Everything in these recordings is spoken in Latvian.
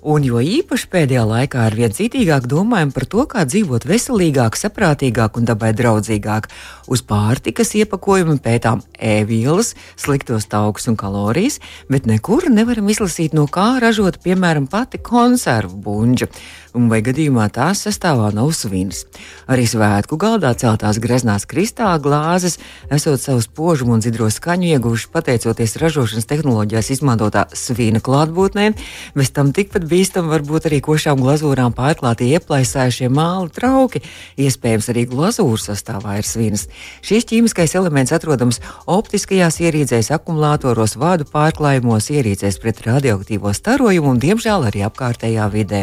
Un jo īpaši pēdējā laikā ar vien citīgāk domājam par to, kā dzīvot veselīgāk, saprātīgāk un dabai draudzīgāk. Uz pārtikas iepakojumu pētām e-vielas, sliktos taukus un kalorijas, bet nekur nevaram izlasīt, no kā ražot, piemēram, pati konservu buļģa vai gadījumā tās sastāvā nav svins. Arī svētku galdā celtās greznās kristāla glāzes, esot savu spožumu un dzidro skaņu ieguvuši pateicoties ražošanas tehnoloģijās izmantotā svina klātbūtnē, bez tam tikpat bīstam var būt arī košām glazūrām pārklāti ieplaisājušie māla trauki, iespējams arī glazūru sastāvā ir svins. Šīs ķīmiskais elements atrodams optiskajās ierīcēs, akumulātoros, vādu pārklājumos, ierīcēs pret radioaktīvo starojumu un, diemžēl, arī apkārtējā vidē.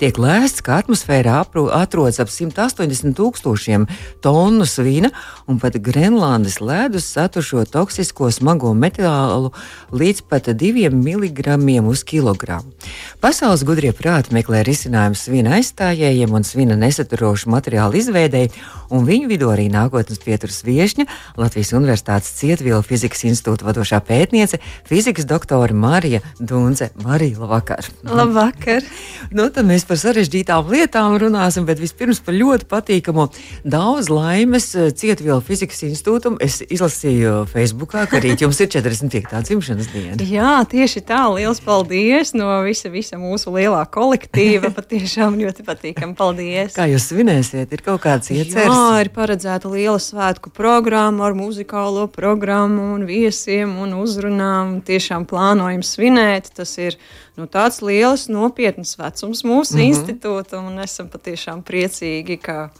Tiek lēsts, ka atmosfērā atrodas ap 180 tūkstošiem tonu svina, un pat Grenlandes ledus satur šo toksisko smago metālu līdz pat 2 mg uz kilogramu. Pasaules gudrie prāti meklē risinājumu svina aizstājējiem un svina nesaturošu materiālu izveidēji, un viņu vidū arī nākotnes pieturas viesņa Latvijas Universitātes Cietvielu fizikas institūta vadošā pētniece, fizikas doktore Marija Dunce. Marija, labvakar! Labvakar! nu, tad mēs par sarežģītām lietām runāsim, bet vispirms par ļoti patīkamu daudz laimes eh, Cietvielu fizikas institūtam. Es izlasīju Facebookā, ka rīt jums ir 45. dzimšanas diena. Jā, tieši tā. Liels paldies no visa, visa mūsu lielā kolektīva. Patiešām ļoti patīkami. Paldies! Kā jūs svinēsiet? Ir kaut kāds ieceres? Jā, ir paredzēta liela svētku programma ar muzikālo programmu un viesiem un uzrunām. Tiešām plānojam svinēt. Tas ir nu, tāds liels, nopietns vecums mūsu mm -hmm. institūta, un esam patiešām priecīgi, ka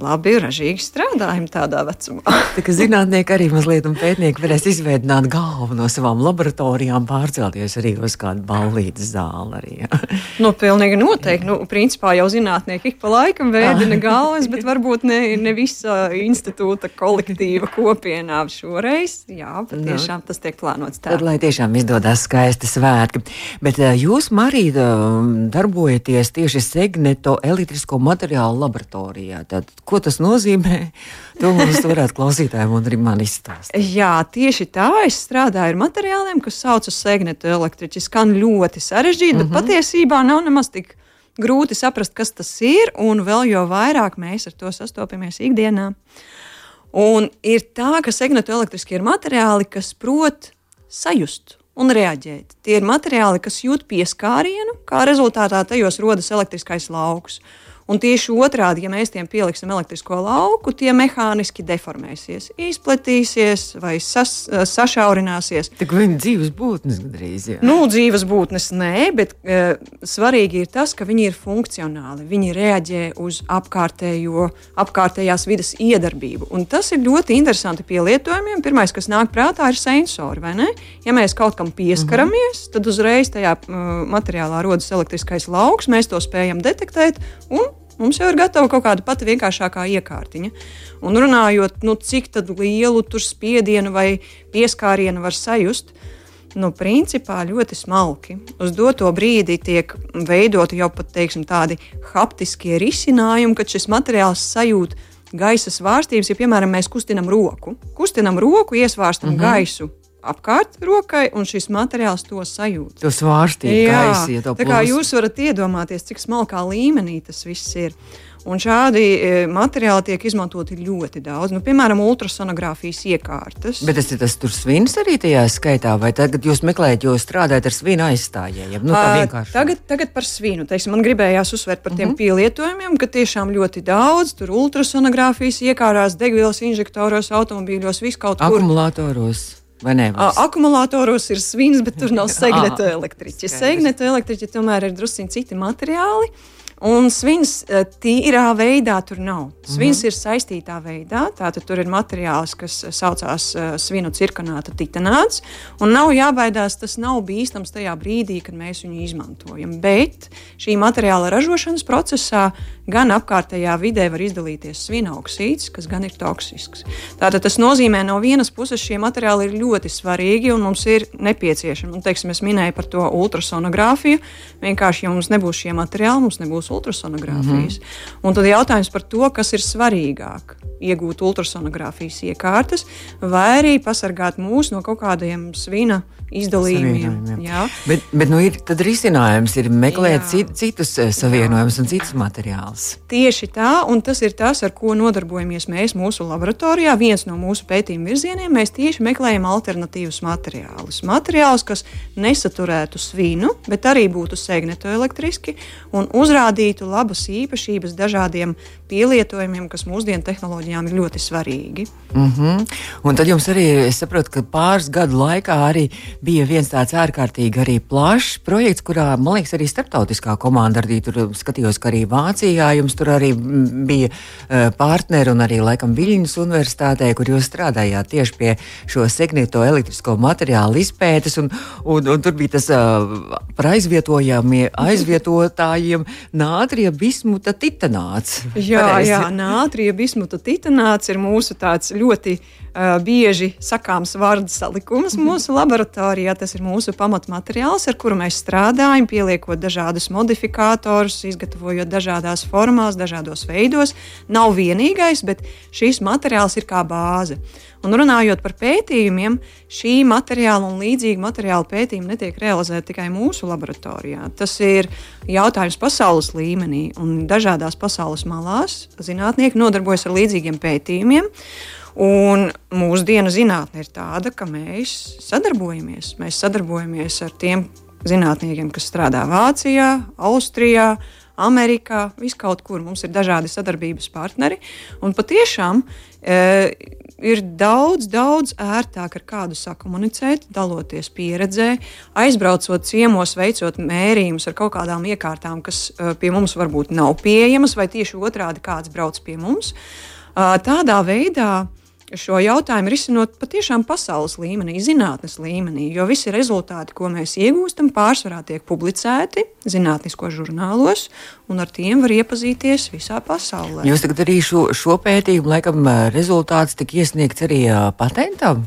labi, ražīgi strādājam tādā vecumā. Tā kā zinātnieki arī mazliet un pētnieki varēs izveidot galvu no savām laboratorijām, pārcelties arī uz kādu ballītes zāli. Arī, ja. nu, pilnīgi noteikti. Nu, principā jau zinātnieki ik pa laikam veidina galvas, bet varbūt ne, ne visa institūta kolektīva kopienā šoreiz. Jā, patiešām nu, tas tiek plānots tā. Tad, lai tiešām izdodas skaisti svētki. Bet eh, jūs, Marīda, darbojaties tieši Segneto elektrisko materiālu laboratorijā. Tad, Ko tas nozīmē? To mums varētu klausītājiem un arī man izstāstīt. Jā, tieši tā. Es strādāju ar materiāliem, kas saucas segnetu elektriķi. Skan ļoti sarežģīti, mm -hmm. bet patiesībā nav nemaz tik grūti saprast, kas tas ir, un vēl jo vairāk mēs ar to sastopamies ikdienā. Un ir tā, ka segnetu elektriskie ir materiāli, kas prot sajust un reaģēt. Tie ir materiāli, kas jūt pieskārienu, kā rezultātā tajos rodas elektriskais lauks. Un tieši otrādi, ja mēs tiem pieliksim elektrisko lauku, tie mehāniski deformēsies, izplatīsies vai sas, eh, sašaurināsies. Tā kā viņi dzīves būtnes gandrīz. Jā. Nu, dzīves būtnes nē, bet uh, svarīgi ir tas, ka viņi ir funkcionāli. Viņi reaģē uz apkārtējo, apkārtējās vidas iedarbību. Un tas ir ļoti interesanti pielietojumiem. Pirmais, kas nāk prātā, ir sensori. Ja mēs kaut kam pieskaramies, mm -hmm. tad uzreiz tajā uh, materiālā rodas elektriskais lauks, mēs to spējam detektēt un Mums jau ir gatava kaut kāda pati vienkāršākā iekārtiņa. Un runājot, nu, cik lielu spiedienu vai pieskārienu var sajust, nu, principā ļoti smalki. Uz doto brīdi tiek veidoti jau pat teiksim, tādi haptiskie risinājumi, kad šis materiāls sajūt gaisa svārstības. Ja, piemēram, mēs kustinam roku, kustinam roku, iesvārstam mhm. -huh. gaisu apkārt rokai, un šis materiāls to sajūt. To svārstīja gaisa, ja tā kā jūs varat iedomāties, cik smalkā līmenī tas viss ir. Un šādi e, materiāli tiek izmantoti ļoti daudz. Nu, piemēram, ultrasonogrāfijas iekārtas. Bet tas ir tas svins arī tajā skaitā, vai tagad jūs meklējat, jo strādājat ar svinu aizstājējiem? Nu, tagad, tagad par svinu. Teiksim, man gribējās uzsvērt par tiem uh mhm. -huh. pielietojumiem, ka tiešām ļoti daudz tur ultrasonogrāfijas iekārās, degvielas injektoros, automobīļos, viskaut kur. Akumulātoros. Akumulātoros ir svins, bet tur nav segnetu elektriķi. Segnetu elektriķi tomēr ir drusciņi citi materiāli. Un svins eh, tīrā veidā tur nav. Svins mm -hmm. ir saistītā veidā. Tātad tur ir materiāls, kas saucās uh, svinu cirkonāta titanāts. Un nav jābaidās, tas nav bīstams tajā brīdī, kad mēs viņu izmantojam. Bet šī materiāla ražošanas procesā gan apkārtējā vidē var izdalīties svina oksīds, kas gan ir toksisks. Tātad tas nozīmē, no vienas puses šie materiāli ir ļoti svarīgi un mums ir nepieciešami. Un, teiksim, es minēju par to ultrasonogrāfiju. Vienkārši, ja mums nebūs šie materiāli, mums nebūs ultrasonogrāfijas. Mm -hmm. Un tad jautājums par to, kas ir svarīgāk iegūt ultrasonogrāfijas iekārtas, vai arī pasargāt mūs no kaut kādiem svina izdalījumiem. Jā. Bet, bet nu, ir risinājums ir meklēt cit, citus eh, savienojumus un citus materiālus. Tieši tā, un tas ir tas, ar ko nodarbojamies mēs mūsu laboratorijā. Viens no mūsu pētījuma virzieniem mēs tieši meklējam alternatīvus materiālus. Materiālus, kas nesaturētu svinu, bet arī būtu segnetoelektriski un uzrādītu labas īpašības dažādiem pielietojumiem, kas mūsdienu tehnoloģijām ir ļoti svarīgi. Mm -hmm. Un tad jums arī, es saprotu, ka pāris gadu laikā arī bija viens tāds ārkārtīgi arī plašs projekts, kurā, man liekas, arī starptautiskā komanda arī tur skatījos, ka arī Vācijā jums tur arī bija uh, partneri un arī laikam Viļņas universitātē, kur jūs strādājāt tieši pie šo segnīto elektrisko materiālu izpētes, un, un, un tur bija tas uh, par aizvietotājiem nātrija bismuta titanāts. Jā, Pareizi. jā, nātrija bismuta titanāts ir mūsu tāds ļoti uh, bieži sakāms vārdu salikums mūsu laboratorijā. Tas ir mūsu pamatmateriāls, ar kuru mēs strādājam, pieliekot dažādus modifikātorus, izgatavojot dažādās formās, dažādos veidos. Nav vienīgais, bet šīs materiāls ir kā bāze. Un runājot par pētījumiem, šī materiāla un līdzīga materiāla pētījumi netiek realizēti tikai mūsu laboratorijā. Tas ir jautājums pasaules līmenī, un dažādās pasaules malās zinātnieki nodarbojas ar līdzīgiem pētījumiem. Un mūsdienu zinātne ir tāda, ka mēs sadarbojamies. Mēs sadarbojamies ar tiem zinātniekiem, kas strādā Vācijā, Austrijā, Amerikā, viskaut kur. Mums ir dažādi sadarbības partneri. Un patiešām e, ir daudz, daudz ērtāk ar kādu sakomunicēt, daloties pieredzē, aizbraucot ciemos, veicot mērījumus ar kaut kādām iekārtām, kas e, pie mums varbūt nav pieejamas, vai tieši otrādi kāds brauc pie mums. Tādā veidā šo jautājumu risinot patiešām pasaules līmenī, zinātnes līmenī, jo visi rezultāti, ko mēs iegūstam, pārsvarā tiek publicēti zinātniskos žurnālos, un ar tiem var iepazīties visā pasaulē. Jūs tagad arī šo, šo pētījumu, laikam, rezultāts tika iesniegts arī patentam?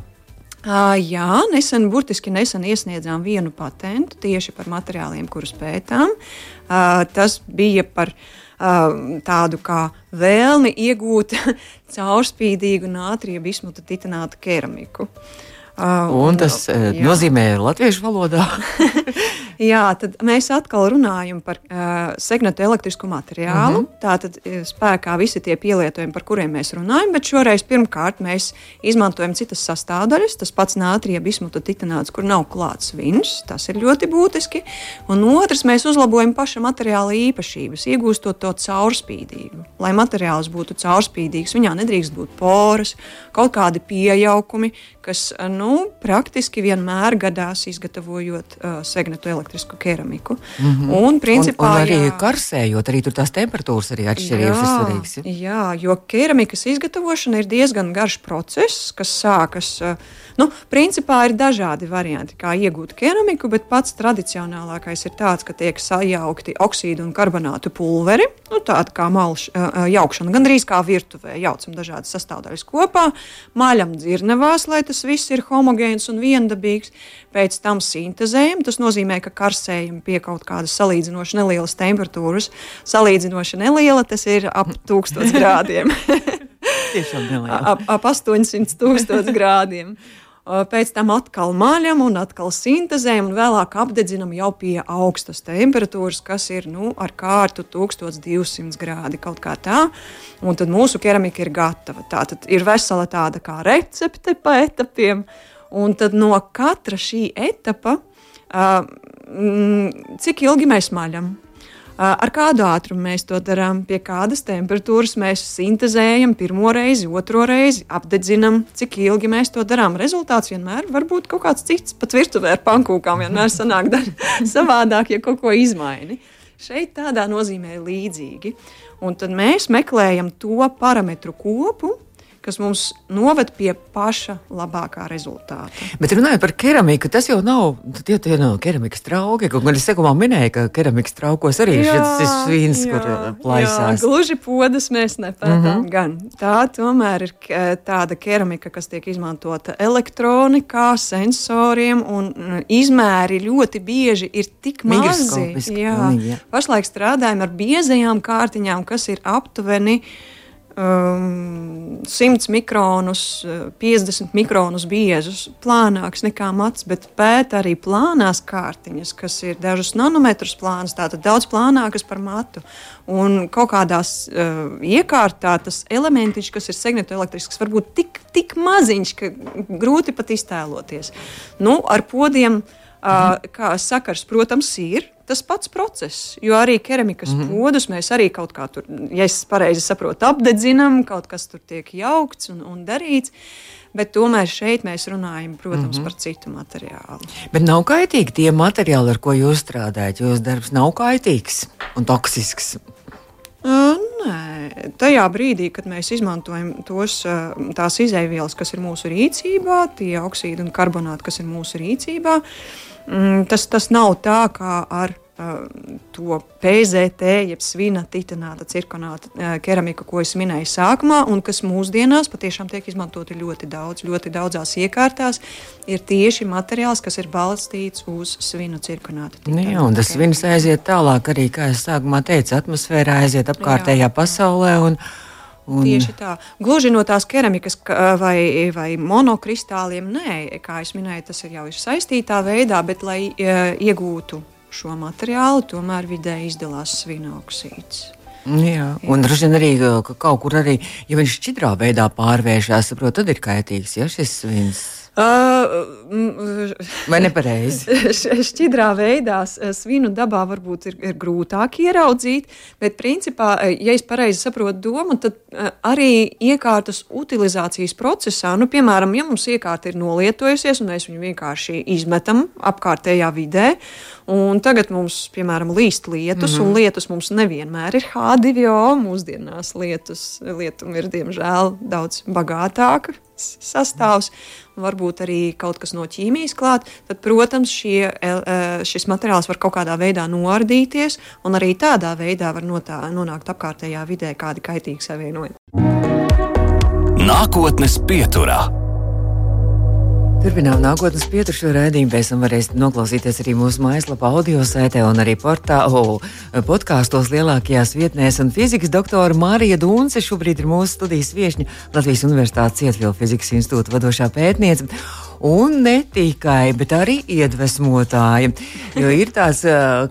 Uh, jā, nesen, burtiski nesen iesniedzām vienu patentu tieši par materiāliem, kurus pētām. Uh, tas bija par uh, tādu kā vēlmi iegūt caurspīdīgu nātrija bismuta titanāta keramiku. Uh, un tas jā. nozīmē latviešu valodā. jā, tad mēs atkal runājam par uh, segmentu elektrisku materiālu. Uh mhm. -huh. Tātad spēkā visi tie pielietojumi, par kuriem mēs runājam, bet šoreiz pirmkārt mēs izmantojam citas sastāvdaļas. Tas pats nātrija bismuta titanāts, kur nav klāts vins, tas ir ļoti būtiski. Un otrs, mēs uzlabojam paša materiāla īpašības, iegūstot to caurspīdīgu. Lai materiāls būtu caurspīdīgs, viņā nedrīkst būt poras, kaut kādi pieaugumi, kas nu, praktiski vienmēr gadās izgatavojot uh, segnetu elektrisku keramiku. Mm -hmm. Un, principā, un, un arī jā, karsējot, arī tur tās temperatūras arī atšķirības ir svarīgas. Ja? Jā, jo keramikas izgatavošana ir diezgan garš process, kas sākas. Uh, Nu, principā ir dažādi varianti, kā iegūt keramiku, bet pats tradicionālākais ir tāds, ka tiek sajaukti oksīdu un karbonātu pulveri. Nu, tāda kā malš, jaukšana, gandrīz kā virtuvē. Jaucam dažādas sastāvdaļas kopā, maļam dzirnavās, lai tas viss ir homogēns un viendabīgs. Pēc tam sintēzējam. Tas nozīmē, ka karsējam pie kaut kādas salīdzinoši nelielas temperatūras. Salīdzinoši neliela, tas ir ap 1000 grādiem. Tiešām neliela. ap, ap 800 tūkstošiem grādiem. Pēc tam atkal maļam, un atkal sintēzējam, un vēlāk apdedzinam jau pie augstas temperatūras, kas ir nu, ar kārtu 1200 grādi kaut kā tā. Un tad mūsu keramika ir gatava. Tā tad ir vesela tāda kā recepte pa etapiem, un tad no katra šī etapa, uh, cik ilgi mēs maļam, Ar kādu ātrumu mēs to darām, pie kādas temperatūras mēs sintēzējam pirmo reizi, otro reizi, apdedzinām, cik ilgi mēs to darām. Rezultāts vienmēr var būt kaut kāds cits, pat virtuvē ar pankūkām vienmēr sanāk savādāk, ja kaut ko izmaini. Šeit tādā nozīmē līdzīgi. Un tad mēs meklējam to parametru kopu, kas mums noved pie paša labākā rezultāta. Bet runājot par keramiku, tas jau nav tie, tie nav keramikas trauki. Kaut gan es sekumā minēju, ka keramikas traukos arī ir šis vīns, kur uh, plaisās. Jā, gluži podas mēs nepētām. Mm -hmm. Gan tā tomēr ir tāda keramika, kas tiek izmantota elektronikā, sensoriem un izmēri ļoti bieži ir tik mazi. Jā, jā. Pašlaik strādājam ar biezajām kārtiņām, kas ir aptuveni um, 100 mikronus, 50 mikronus biezus, plānāks nekā mats, bet pēta arī plānās kārtiņas, kas ir dažus nanometrus plānas, tātad daudz plānākas par matu. Un kaut kādās uh, iekārtā tas elementiņš, kas ir segmentoelektrisks, var būt tik, tik maziņš, ka grūti pat iztēloties. Nu, ar podiem uh, kā sakars, protams, ir tas pats process. Jo arī keramikas mm -hmm. podus mēs arī kaut kā tur, ja es pareizi saprotu, apdedzinām, kaut kas tur tiek jaukts un, un darīts. Bet tomēr šeit mēs runājam, protams, mm -hmm. par citu materiālu. Bet nav kaitīgi tie materiāli, ar ko jūs strādājat. Jūsu darbs nav kaitīgs un toksisks. Uh, nē, tajā brīdī, kad mēs izmantojam tos, tās izēvielas, kas ir mūsu rīcībā, tie oksīdi un karbonāti, kas ir mūsu rīcībā, Mm, tas, tas nav tā kā ar to PZT, jeb svina titanāta, cirkonāta uh, keramika, ko es minēju sākumā, un kas mūsdienās patiešām tiek izmantota ļoti daudz, ļoti daudzās iekārtās, ir tieši materiāls, kas ir balstīts uz svinu cirkonāta. Nu jā, un tas svins aiziet tālāk arī, kā es sākumā teicu, atmosfērā aiziet apkārtējā jā, pasaulē. Un, jā Un... Tieši tā. Gluži no tās keramikas vai, vai monokristāliem, nē, kā jau minēju, tas ir jau saistītā veidā, bet, lai uh, iegūtu šo materiālu, tomēr vidē izdalās svina oksīds. Jā, un droši vien arī kaut kur arī, ja viņš šķidrā veidā pārvēršas, tad ir kaitīgs ja, šis svins. Uh, Vai nepareizi? Šķidrā veidā svinu dabā varbūt ir, ir grūtāk ieraudzīt, bet principā, ja es pareizi saprotu domu, tad arī iekārtas utilizācijas procesā, nu, piemēram, ja mums iekārta ir nolietojusies un mēs viņu vienkārši izmetam apkārtējā vidē, un tagad mums, piemēram, līst lietus, mm -hmm. un lietus mums nevienmēr ir H2O, mūsdienās lietus, lietumi ir diemžēl daudz bagātāka sastāvs, varbūt arī kaut kas no ķīmijas klāt, tad, protams, šie, e, šis materiāls var kaut kādā veidā noardīties, un arī tādā veidā var notā, nonākt apkārtējā vidē kādi kaitīgi savienojumi. Nākotnes pieturā. Turpinām nākotnes pietušu raidījumu. Pēc tam varēsiet noklausīties arī mūsu mājaslapā, audio sētē un arī portālu podkāstos lielākajās vietnēs. Un fizikas doktora Marija Dūnce šobrīd ir mūsu studijas viešņa Latvijas Universitātes Cietvielu fizikas institūta vadošā pētniece un ne tikai, bet arī iedvesmotāji. Jo ir tāds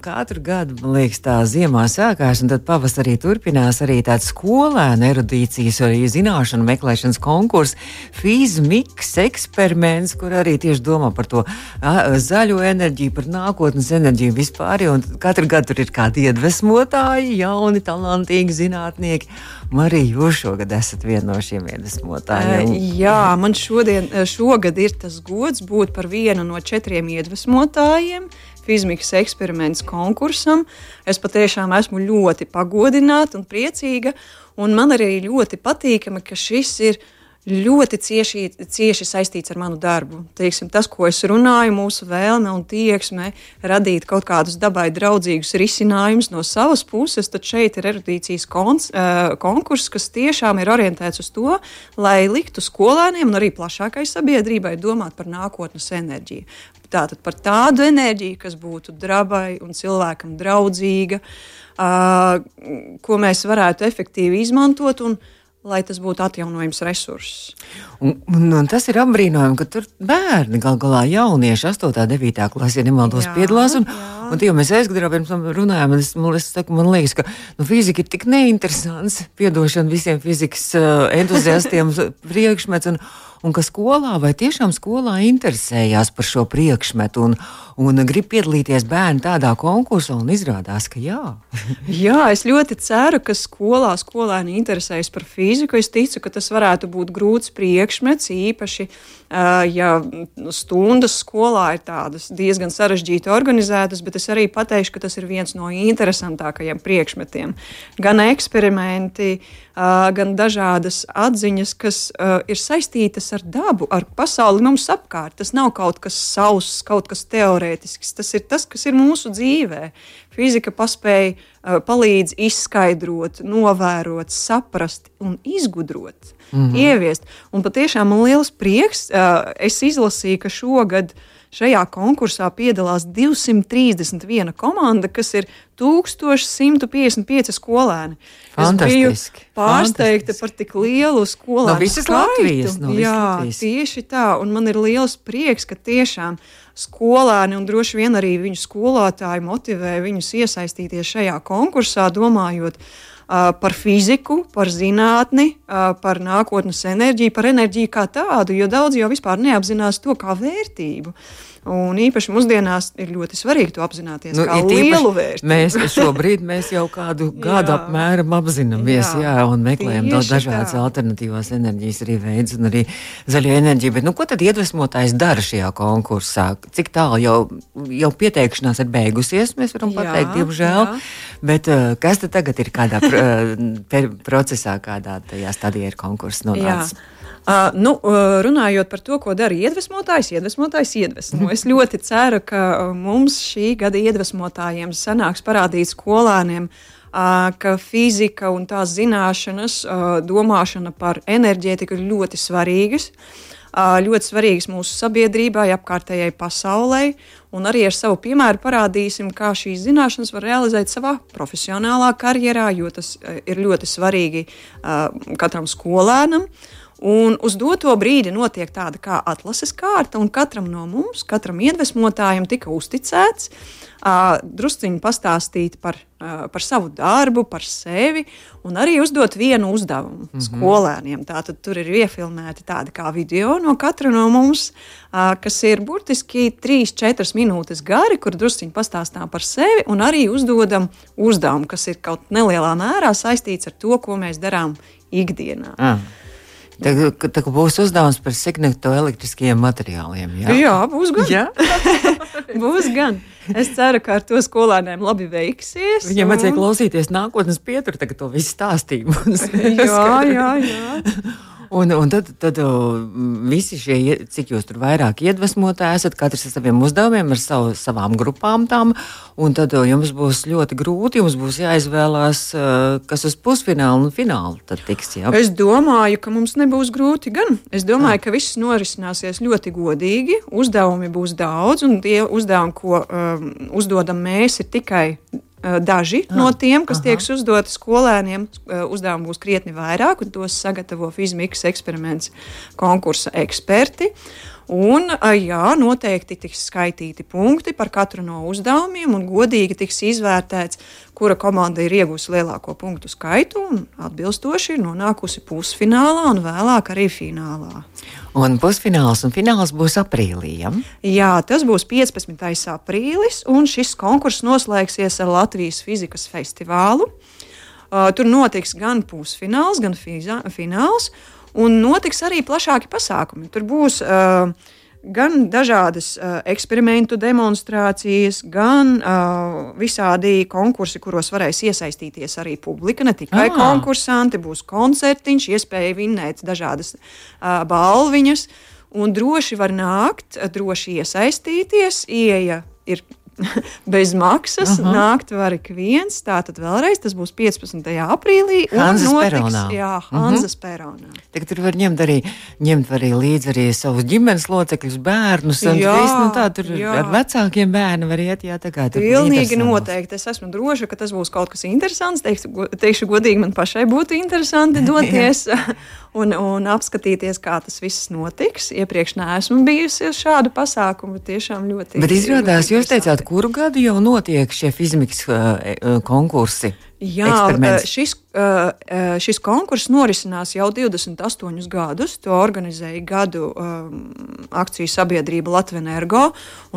katru gadu, man liekas, tā ziemā sākās, un tad pavasarī turpinās arī tāds skolēnu erudīcijas, arī zināšanu meklēšanas konkurss, fizmiks eksperiments, kur arī tieši domā par to zaļo enerģiju, par nākotnes enerģiju vispār. Un katru gadu tur ir kādi iedvesmotāji, jauni, talantīgi zinātnieki. Marija, jūs šogad esat viena no šiem iedvesmotājiem. Jā, man šodien, šogad ir tas gods būt par vienu no četriem iedvesmotājiem. Fizikas eksperiments konkursam. Es patiešām esmu ļoti pagodināta un priecīga. Un man arī ļoti patīkami, ka šis ir ļoti cieši, cieši saistīts ar manu darbu. Teiksim, tas, ko es runāju, mūsu vēlme un tieksme radīt kaut kādus dabai draudzīgus risinājumus no savas puses, tad šeit ir erudīcijas kons, uh, konkurss, kas tiešām ir orientēts uz to, lai liktu skolēniem un arī plašākai sabiedrībai domāt par nākotnes enerģiju. Tātad par tādu enerģiju, kas būtu dabai un cilvēkam draudzīga, uh, ko mēs varētu efektīvi izmantot. Un, uh, lai tas būtu atjaunojams resurss. Un, un, un tas ir apbrīnojami, ka tur bērni gal galā jaunieši 8. un 9. klasē, ja nemaldos, jā, piedalās. Un, jā. un tie, mēs aizgājām, pirms tam runājām, es, man, es saku, man liekas, ka nu, fizika ir tik neinteresants, piedošana visiem fizikas uh, entuziastiem priekšmets. Un, un ka skolā vai tiešām skolā interesējās par šo priekšmetu un, un grib piedalīties bērni tādā konkursā, un izrādās, ka jā. jā, es ļoti ceru, ka skolā skolēni interesējas par fiziku. Es ticu, ka tas varētu būt grūts priekšmets, īpaši, ja stundas skolā ir tādas diezgan sarežģīti organizētas, bet es arī pateikšu, ka tas ir viens no interesantākajiem priekšmetiem. Gan eksperimenti, gan dažādas atziņas, kas ir saistītas ar dabu, ar pasauli mums apkārt. Tas nav kaut kas sauss, kaut kas teorētisks. Tas ir tas, kas ir mūsu dzīvē. Fizika paspēja, palīdz izskaidrot, novērot, saprast un izgudrot, mm -hmm. ieviest. Un patiešām man liels prieks, es izlasīju, ka šogad šajā konkursā piedalās 231 komanda, kas ir 1155 skolēni. Fantastiski. Es biju pārsteigta par tik lielu skolu. No visas skaitu. Latvijas. No visas Jā, Latvijas. tieši tā. Un man ir liels prieks, ka tiešām skolēni un droši vien arī viņu skolotāji motivē viņus iesaistīties šajā konkursā, domājot uh, par fiziku, par zinātni, par nākotnes enerģiju, par enerģiju kā tādu, jo daudz jau vispār neapzinās to kā vērtību. Uh, Un īpaši mūsdienās ir ļoti svarīgi to apzināties. Nu, kā lielu vērtību. Mēs šobrīd mēs jau kādu gadu apmēram apzināmies, jā, jā, un meklējam daudz dažādas alternatīvās enerģijas arī veids un arī zaļo enerģiju. Bet, nu, ko tad iedvesmotājs dara šajā konkursā? Cik tālu jau, jau pieteikšanās ir beigusies, mēs varam pateikt, diemžēl. Jā. Bet uh, kas tad tagad ir kādā uh, procesā, kādā tajā stadijā ir konkurss nonācis? Jā. Uh, nu, runājot par to, ko dara iedvesmotājs, iedvesmotājs iedvesmo. Es ļoti ceru, ka mums šī gada iedvesmotājiem sanāks parādīt skolēniem, ka fizika un tās zināšanas, domāšana par enerģētiku ir ļoti svarīgas. Ļoti svarīgas mūsu sabiedrībai, apkārtējai pasaulē, un arī ar savu piemēru parādīsim, kā šīs zināšanas var realizēt savā profesionālā karjerā, jo tas ir ļoti svarīgi katram skolēnam. Uh, Un uz doto brīdi notiek tāda kā atlases kārta, un katram no mums, katram iedvesmotājam, tika uzticēts uh, drusciņi pastāstīt par, uh, par savu darbu, par sevi, un arī uzdot vienu uzdevumu mm -hmm. skolēniem. Tātad tur ir iefilmēti tādi kā video no katra no mums, uh, kas ir burtiski 3-4 minūtes gari, kur drusciņi pastāstām par sevi, un arī uzdodam uzdevumu, kas ir kaut nelielā mērā saistīts ar to, ko mēs darām ikdienā. Mm. Tā, tā būs uzdevums par signetoelektriskiem materiāliem. Jā, jā būs gan. Jā? būs gan. Es ceru, ka ar to skolēniem labi veiksies. Viņiem un... vajadzēja klausīties nākotnes pieturu, tagad to visu stāstību. jā, jā, jā. Un, un tad, tad visi šie, cik jūs tur vairāk iedvesmotāji esat, katrs ar saviem uzdevumiem, ar savu, savām grupām tām, un tad jums būs ļoti grūti, jums būs jāizvēlās, kas uz pusfinālu un finālu tad tiks. Jā. Es domāju, ka mums nebūs grūti gan. Es domāju, ka viss norisināsies ļoti godīgi, uzdevumi būs daudz, un tie uzdevumi, ko um, uzdodam mēs, ir tikai daži ah, no tiem, kas aha. tiek uzdoti skolēniem, eh, uzdevumi būs krietni vairāk, un tos sagatavo Fizmikas eksperiments konkursa eksperti. Un, jā, noteikti tiks skaitīti punkti par katru no uzdevumiem, un godīgi tiks izvērtēts, kura komanda ir iegūsi lielāko punktu skaitu un atbilstoši ir nonākusi pusfinālā un vēlāk arī finālā. Un pusfināls un fināls būs aprīlī. Ja? Jā, tas būs 15. aprīlis, un šis konkurss noslēgsies ar Latvijas fizikas festivālu. Uh, tur notiks gan pusfināls, gan fināls un notiks arī plašāki pasākumi. Tur būs uh, gan dažādas uh, eksperimentu demonstrācijas, gan uh, visādi konkursi, kuros varēs iesaistīties arī publika. Ne tikai ah. konkursanti, būs koncertiņš, iespēja vinnēt dažādas uh, balviņas. Un droši var nākt, droši iesaistīties. Ieja ir bez maksas. Aha. Nākt var ik viens. Tātad vēlreiz tas būs 15. aprīlī. Hanzas notiks, peronā. Jā, Hanzas uh -huh. peronā. Tagad tur var ņemt arī, ņemt arī līdzi arī savus ģimenes locekļus, bērnus. Jā, visu, nu tā tur jā. ar vecākiem bērniem var iet. Jā, tā kā tur Pilnīgi noteikti. Es esmu droša, ka tas būs kaut kas interesants. Teikšu, teikšu godīgi, man pašai būtu interesanti doties. un, un apskatīties, kā tas viss notiks. Iepriekš neesmu bijusi uz šādu pasākumu. Tiešām ļoti. Bet izrādās, jūs teicāt, kuru gadu jau notiek šie fizmikas uh, konkursi? Jā, šis, šis konkurss norisinās jau 28 gadus. To organizēja gadu um, akciju sabiedrība Latvijas Energo.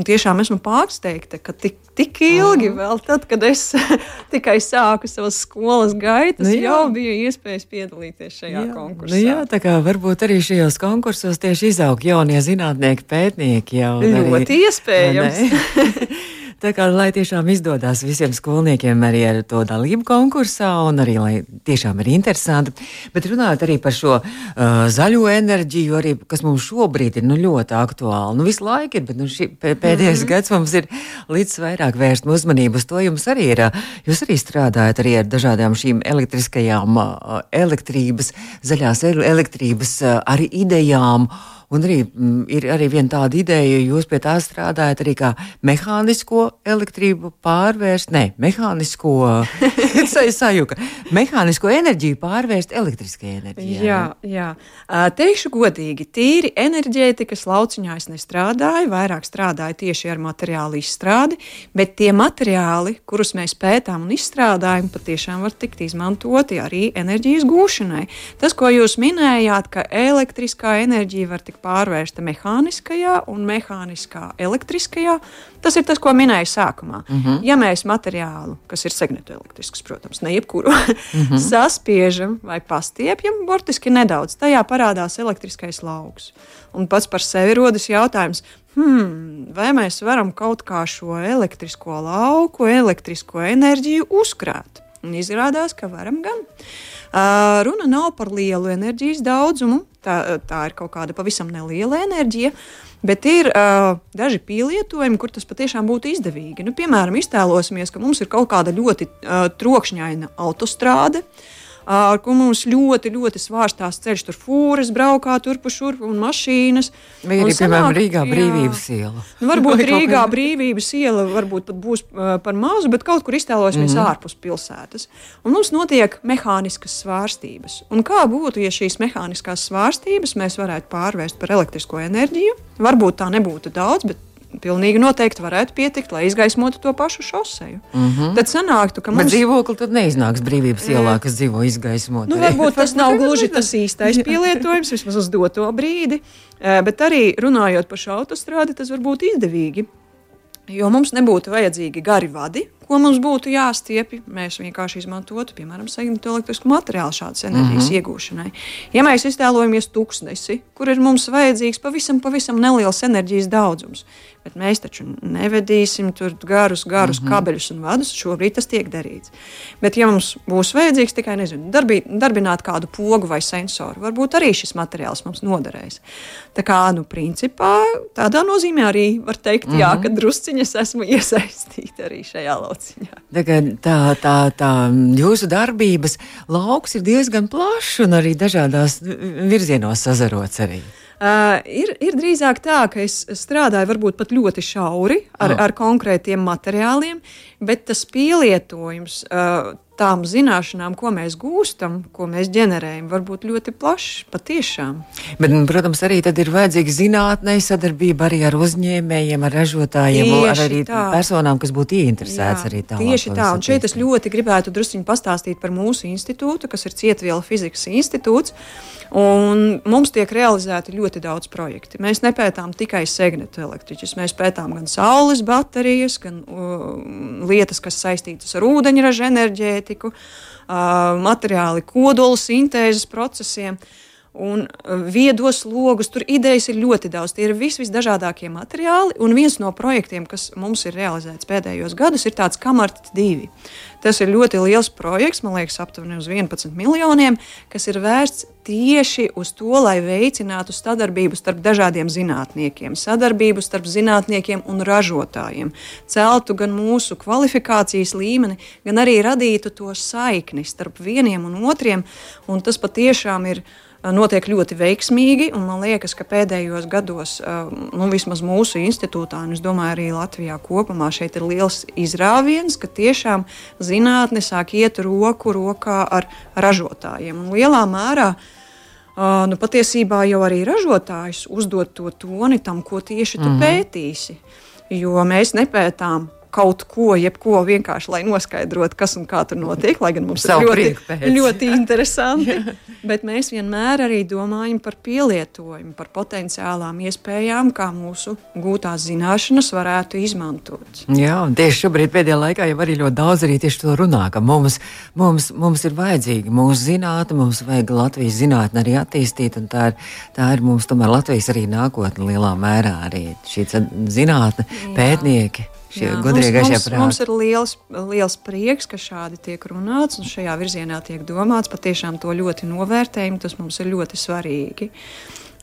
Tiešām esmu pārsteigta, ka tik, tik ilgi, vēl tad, kad es tikai sāku savas skolas gaitas, nu, jā. jau bija iespējas piedalīties šajā jā. konkursā. Nu, jā, tā kā varbūt arī šajos konkursos tieši izaug jaunie zinātnieki, pētnieki jau. Ļoti arī, iespējams. Tā kā lai tiešām izdodas visiem skolniekiem arī ar to dalību konkursā, un arī lai tiešām ir interesanti. Bet runājot arī par šo uh, zaļo enerģiju, arī, kas mums šobrīd ir nu, ļoti aktuāli. Nu, visu laiku ir, bet nu, šī, pēdējais mm -hmm. gads mums ir līdz vairāk vērst uzmanību uz to. Jums arī ir, uh, jūs arī strādājat arī ar dažādām šīm elektriskajām uh, elektrības, zaļās elektrības uh, arī idejām. Un arī mm, ir arī viena tāda ideja, jūs pie tā strādājat arī kā mehānisko elektrību pārvērst, ne, mehānisko, sajuka, mehānisko enerģiju pārvērst elektriskajā enerģijā. Jā, jā. Teikšu godīgi, tīri enerģētikas lauciņā es nestrādāju, vairāk strādāju tieši ar materiālu izstrādi, bet tie materiāli, kurus mēs pētām un izstrādājam, patiešām var tikt izmantoti arī enerģijas gūšanai. Tas, ko jūs minējāt, ka elektriskā enerģija var tikt pārvērsta mehāniskajā un mehāniskā elektriskajā. Tas ir tas, ko minēju sākumā. Mhm. -huh. Ja mēs materiālu, kas ir segmentoelektrisks, protams, ne jebkuru, mhm. -huh. saspiežam vai pastiepjam, burtiski nedaudz, tajā parādās elektriskais lauks. Un pats par sevi rodas jautājums, hmm, vai mēs varam kaut kā šo elektrisko lauku, elektrisko enerģiju uzkrāt? Un izrādās, ka varam gan. Uh, runa nav par lielu enerģijas daudzumu, tā, tā ir kaut kāda pavisam neliela enerģija. Bet ir uh, daži pielietojumi, kur tas patiešām būtu izdevīgi. Nu, piemēram, iztēlosimies, ka mums ir kaut kāda ļoti uh, trokšņaina autostrāde. Uh, ar ko mums ļoti, ļoti svārstās ceļš, tur fūres braukā turpu šurpu un mašīnas. Vai arī, piemēram, Rīgā brīvības iela? Nu, varbūt Rīgā brīvības iela varbūt pat būs uh, par mazu, bet kaut kur iztēlosimies mm -hmm. ārpus pilsētas. Un mums notiek mehāniskas svārstības. Un kā būtu, ja šīs mehāniskās svārstības mēs varētu pārvērst par elektrisko enerģiju? Varbūt tā nebūtu daudz, bet pilnīgi noteikti varētu pietikt, lai izgaismotu to pašu šoseju. Mm -hmm. Tad sanāktu, ka mums... Bet dzīvokli tad neiznāks brīvības ielā, kas dzīvo izgaismot. Nu, varbūt tas nav gluži tas īstais pielietojums, vismaz uz doto brīdi, bet arī runājot par šo autostrādi, tas var būt izdevīgi. Jo mums nebūtu vajadzīgi gari vadi, ko mums būtu jāstiepj. Mēs vienkārši izmantotu, piemēram, segmentu elektrisku materiālu šādas enerģijas mm -hmm. iegūšanai. Ja mēs iztēlojamies tūkstnesi, kur ir mums vajadzīgs pavisam, pavisam neliels enerģijas daudzums, bet mēs taču nevedīsim tur garus, garus mm -hmm. kabeļus un vadus. Šobrīd tas tiek darīts. Bet, ja mums būs vajadzīgs tikai nezinu, darbi, darbināt kādu pogu vai sensoru, varbūt arī šis materiāls mums noderēs. Tā kā, nu, principā, tādā nozīmē arī var teikt, mm -hmm. jā, mhm. ka drusciņas esmu iesaistīta arī šajā lauciņā. Tā, tā, tā jūsu darbības lauks ir diezgan plašs un arī dažādās virzienos sazarots arī. Uh, ir, ir drīzāk tā, ka es strādāju varbūt pat ļoti šauri ar, oh. ar konkrētiem materiāliem, bet tas pielietojums uh, tām zināšanām, ko mēs gūstam, ko mēs ģenerējam, var būt ļoti plašs patiešām. Bet, protams, arī tad ir vajadzīga zinātnē sadarbība arī ar uzņēmējiem, ar ražotājiem, tieši ar arī tā. personām, kas būtu ieinteresētas arī tālāk. Tieši tā, un šeit es ļoti gribētu drusciņi pastāstīt par mūsu institūtu, kas ir Cietviela fizikas institūts. Un mums tiek realizēti ļoti daudz projektu. Mēs nepētām tikai segnetu elektriķus, mēs pētām gan saules baterijas, gan uh, lietas, kas saistītas ar ūdeņraža enerģētiku, materiāli kodola sintēzes procesiem. Uh, un uh, viedos logus. Tur idejas ir ļoti daudz. Tie ir vis, visdažādākie materiāli. Un viens no projektiem, kas mums ir realizēts pēdējos gados, ir tāds Kamarts 2. Tas ir ļoti liels projekts, man liekas, aptuveni uz 11 miljoniem, kas ir vērsts tieši uz to, lai veicinātu sadarbību starp dažādiem zinātniekiem, sadarbību starp zinātniekiem un ražotājiem, celtu gan mūsu kvalifikācijas līmeni, gan arī radītu to saikni starp vieniem un otriem. Un tas patiešām ir notiek ļoti veiksmīgi. Man liekas, ka pēdējos gados, nu, vismaz mūsu institūtā, un es domāju, arī Latvijā kopumā, šeit ir liels izrāviens, ka tiešām zinātne sāk iet roku rokā ar ražotājiem. Un lielā mērā nu, patiesībā jau arī ražotājs uzdod to toni tam, ko tieši tu mm -hmm. pētīsi. Jo mēs nepētām kaut ko, jebko vienkārši, lai noskaidrotu, kas un kā tur notiek. Lai gan mums ir ļoti, ļoti interesanti. bet mēs vienmēr arī domājam par pielietojumu, par potenciālām iespējām, kā mūsu gūtās zināšanas varētu izmantot. Jā, tieši šobrīd pēdējā laikā jau arī ļoti daudz arī tieši to runā, ka mums, mums, mums ir vajadzīga mūsu zinātne, mums vajag Latvijas zinātni arī attīstīt, un tā ir, tā ir mums tomēr Latvijas arī nākotne lielā mērā arī šī zinātne, Jā. pētnieki. Šie gudrie gaišie prāti. Mums ir liels, liels prieks, ka šādi tiek runāts un šajā virzienā tiek domāts. Patiešām to ļoti novērtējam, tas mums ir ļoti svarīgi.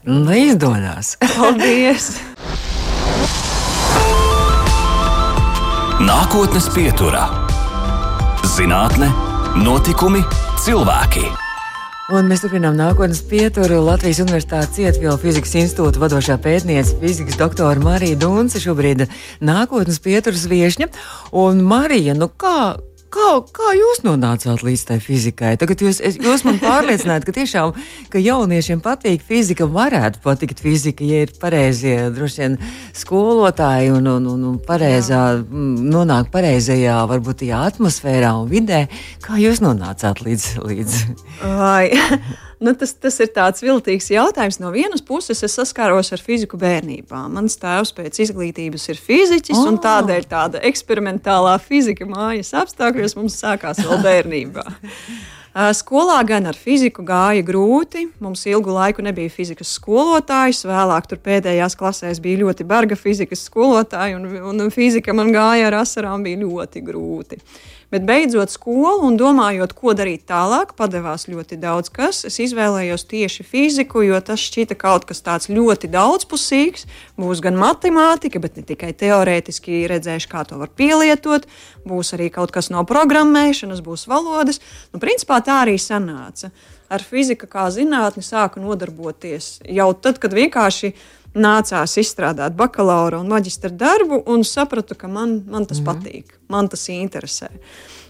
Lai izdodas! Paldies! Nākotnes pieturā - zinātne, notikumi, cilvēki. Un mēs turpinām nākotnes pieturu Latvijas Universitātes Cietvielu fizikas institūta vadošā pētniece, fizikas doktora Marija Dunce, šobrīd nākotnes pieturas viešņa. Un Marija, nu kā, Kā, kā jūs nonācāt līdz tai fizikai? Tagad jūs, jūs man pārliecināt, ka tiešām ka jauniešiem patīk fizika, varētu patikt fizika, ja ir pareizie droši vien skolotāji un, un, un, un pareizā, nonāk pareizajā, varbūt tajā atmosfērā un vidē. Kā jūs nonācāt līdz? līdz? Vai. Nu, tas, tas ir tāds viltīgs jautājums. No vienas puses, es saskāros ar fiziku bērnībā. Mans tēvs pēc izglītības ir fiziķis, oh. un tādēļ tāda eksperimentālā fizika mājas apstākļos mums sākās vēl bērnībā. Skolā gan ar fiziku gāja grūti. Mums ilgu laiku nebija fizikas skolotājs. Vēlāk, tur pēdējās klasēs bija ļoti barga fizikas skolotāja, un, un fizika man gāja ar asarām, bija ļoti grūti. Bet beidzot skolu un domājot, ko darīt tālāk, padevās ļoti daudz kas. Es izvēlējos tieši fiziku, jo tas šķita kaut kas tāds ļoti daudzpusīgs. Būs gan matemātika, bet ne tikai teorētiski redzēšu, kā to var pielietot. Būs arī kaut kas no programmēšanas, būs valodas. Nu, principā tā arī sanāca. Ar fiziku kā zinātni sāku nodarboties jau tad, kad vienkārši nācās izstrādāt bakalaura un maģistra darbu, un sapratu, ka man, man tas mm. patīk, man tas interesē.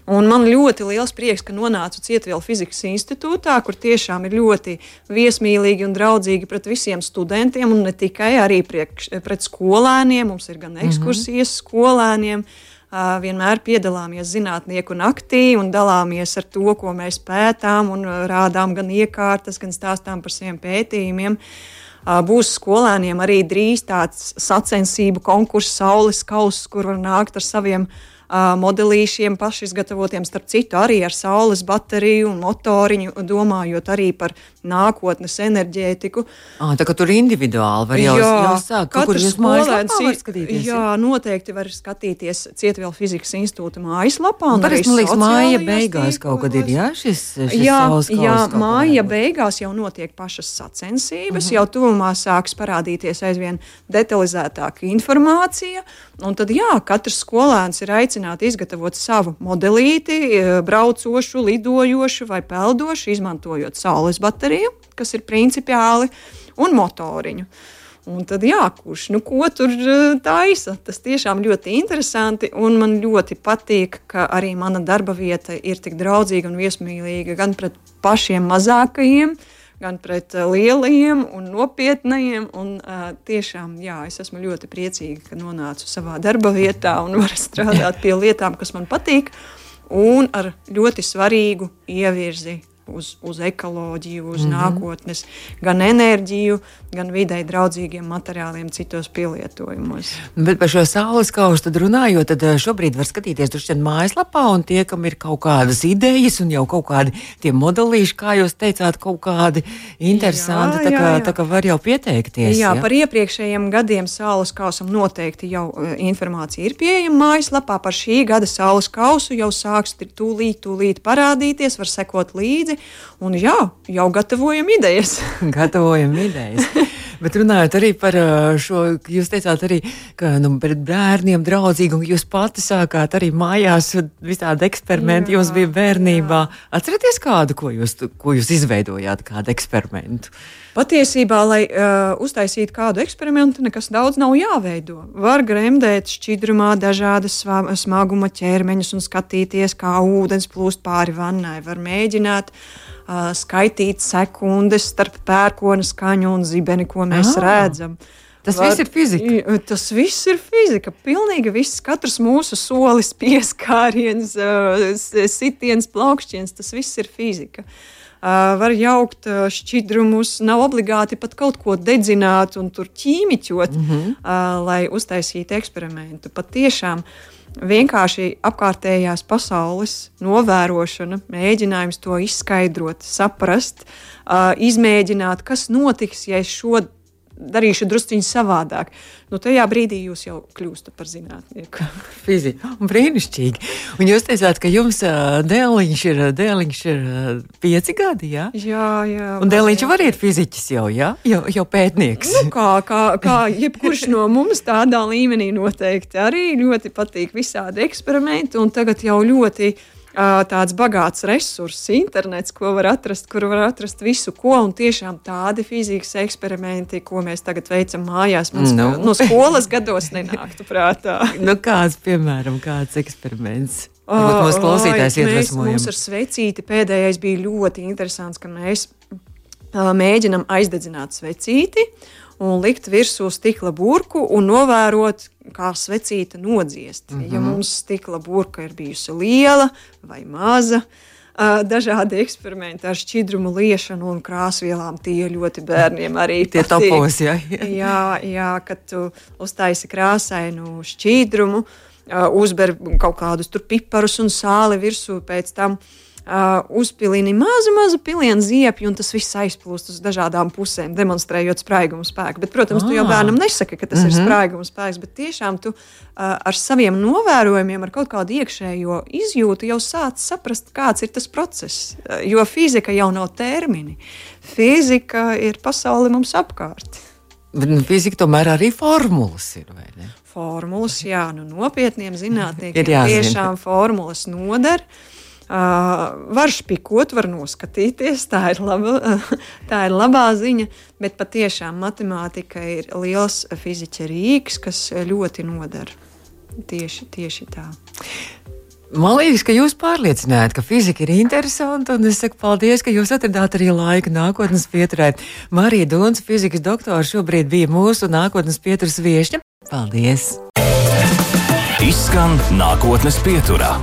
Un man ļoti liels prieks, ka nonācu Cietvielu fizikas institūtā, kur tiešām ir ļoti viesmīlīgi un draudzīgi pret visiem studentiem, un ne tikai arī priekš, pret skolēniem. Mums ir gan mhm. ekskursijas mm -hmm. skolēniem, vienmēr piedalāmies zinātnieku naktī un dalāmies ar to, ko mēs pētām, un rādām gan iekārtas, gan stāstām par saviem pētījumiem. Būs skolēniem arī drīz tāds sacensību konkurss, saules kauss, kur var nākt ar saviem uh, modelīšiem pašizgatavotiem, starp citu, arī ar saules bateriju un motoriņu, domājot arī par nākotnes enerģētiku. À, tā kā tur individuāli var jau, jā, jau sākt, kaut kur jūs mājaslapā var skatīties. Jā, jā, noteikti var skatīties Cietvielu fizikas institūta mājaslapā. Un Parasti, man liekas, māja beigās kaut kad ir, jā, šis, šis jā, jā, māja beigās jau notiek pašas sacensības, uh mhm. -huh. jau tuvumā sāks parādīties aizvien detalizētāka informācija, un tad, jā, katrs skolēns ir aicināts aicināti izgatavot savu modelīti, e, braucošu, lidojošu vai peldošu, izmantojot saules bateriju, kas ir principiāli, un motoriņu. Un tad, jā, kurš nu, ko tur e, taisa, tas tiešām ļoti interesanti. Un man ļoti patīk, ka arī mana darba vieta ir tik draudzīga un viesmīlīga gan pret pašiem mazākajiem, uh, gan pret eh, lielajiem un nopietnajiem. Un, uh, tiešām, jā, es esmu ļoti priecīga, ka nonācu savā darba vietā un varu strādāt pie lietām, kas man patīk, un ar ļoti svarīgu ievirzi uz, uz ekoloģiju, uz mm -hmm. nākotnes, gan enerģiju, gan videi draudzīgiem materiāliem, citos pielietojumos. Bet par šo saules kausu runājot, tad eh, šobrīd var skatīties tur šeit mājaslapā, un tie, kam ir kaut kādas idejas un jau kaut kādi tie modelīši, kā jūs teicāt, kaut kādi interesanti, jā, tā, kā, jā, jā. tā kā var jau pieteikties. Jā, jā, par iepriekšējiem gadiem saules kausam noteikti jau uh, informācija ir pieejama mājaslapā. Par šī gada saules kausu jau sāks tūlīt, tūlīt parādīties, var sekot līdzi līdzi. Un jā, jau gatavojam idejas. gatavojam idejas. Bet runājot arī par šo, jūs teicāt arī, ka nu, pret bērniem draudzīgi, un jūs pati sākāt arī mājās visādi eksperimenti, jā, jums bija bērnībā. Jā. Atcerieties kādu, ko jūs, ko jūs izveidojāt, kādu eksperimentu? Patiesībā, lai uh, uztaisītu kādu eksperimentu, nekas daudz nav jāveido. Var gremdēt šķidrumā dažādas smaguma ķermeņus un skatīties, kā ūdens plūst pāri vannai. Var mēģināt uh, skaitīt sekundes starp pērkona skaņu un zibeni, ko mēs ah. redzam. Tas var, viss ir fizika. Tas viss ir fizika. Pilnīgi viss, katrs mūsu solis, pieskāriens, sitiens, plaukšķiens, tas viss ir fizika. Uh, var jaukt uh, šķidrumus, nav obligāti pat kaut ko dedzināt un tur ķīmiķot, mm -hmm. uh, lai uztaisītu eksperimentu. Pat tiešām vienkārši apkārtējās pasaules novērošana, mēģinājums to izskaidrot, saprast, uh, izmēģināt, kas notiks, ja es šo darīšu drusciņu savādāk. Nu, tajā brīdī jūs jau kļūstat par zinātnieku. Fizika. Brīnišķīgi. Un jūs teicāt, ka jums dēliņš ir, dēliņš ir pieci gadi, jā? Jā, jā. Un dēliņš var iet fiziķis jau, jā? Jau, jau pētnieks. Nu, kā, kā, kā jebkurš no mums tādā līmenī noteikti arī ļoti patīk visādi eksperimenti un tagad jau ļoti tāds bagāts resurss, internets, ko var atrast, kur var atrast visu, ko un tiešām tādi fizikas eksperimenti, ko mēs tagad veicam mājās, mums no, nu. no skolas gados nenāktu prātā. nu, kāds, piemēram, kāds eksperiments? Varbūt mūsu klausītājs iedvesmojam. Mums ar svecīti pēdējais bija ļoti interesants, ka mēs mēģinam aizdedzināt svecīti un likt virsū stikla burku un novērot, kā svecīta nodziest. Mm -hmm. Ja mums stikla burka ir bijusi liela vai maza, dažādi eksperimenti ar šķidrumu liešanu un krāsvielām. Tie ļoti bērniem arī tie topos. Jā, jā, jā kad tu uztaisi krāsainu šķidrumu, uzber kaut kādus piparus un sāli virsū pēc tam. Uh, uzpilini mazu, mazu pilienu ziepju, un tas viss aizplūst uz dažādām pusēm, demonstrējot spraigumu spēku. Bet, protams, ah. tu jau ah. bērnam nesaki, ka tas mm -hmm. ir mhm. spraigumu spēks, bet tiešām tu uh, ar saviem novērojumiem, ar kaut kādu iekšējo izjūtu jau sāc saprast, kāds ir tas process. Uh, jo fizika jau nav termini. Fizika ir pasaule mums apkārt. Nu, fizika tomēr arī formulas ir. Formulas, jā, nu, nopietniem zinātniekiem tiešām formulas noder. Uh, Uh, var špikot, var noskatīties, tā ir, laba, tā ir labā ziņa, bet patiešām matemātika ir liels fiziķa rīks, kas ļoti nodara. Tieši, tieši tā. Man liekas, ka jūs pārliecinājāt, ka fizika ir interesanta, un es saku paldies, ka jūs atradāt arī laika nākotnes pieturē. Marija Dons, fizikas doktora, šobrīd bija mūsu nākotnes pieturas viešņa. Paldies! Izskan nākotnes pieturā.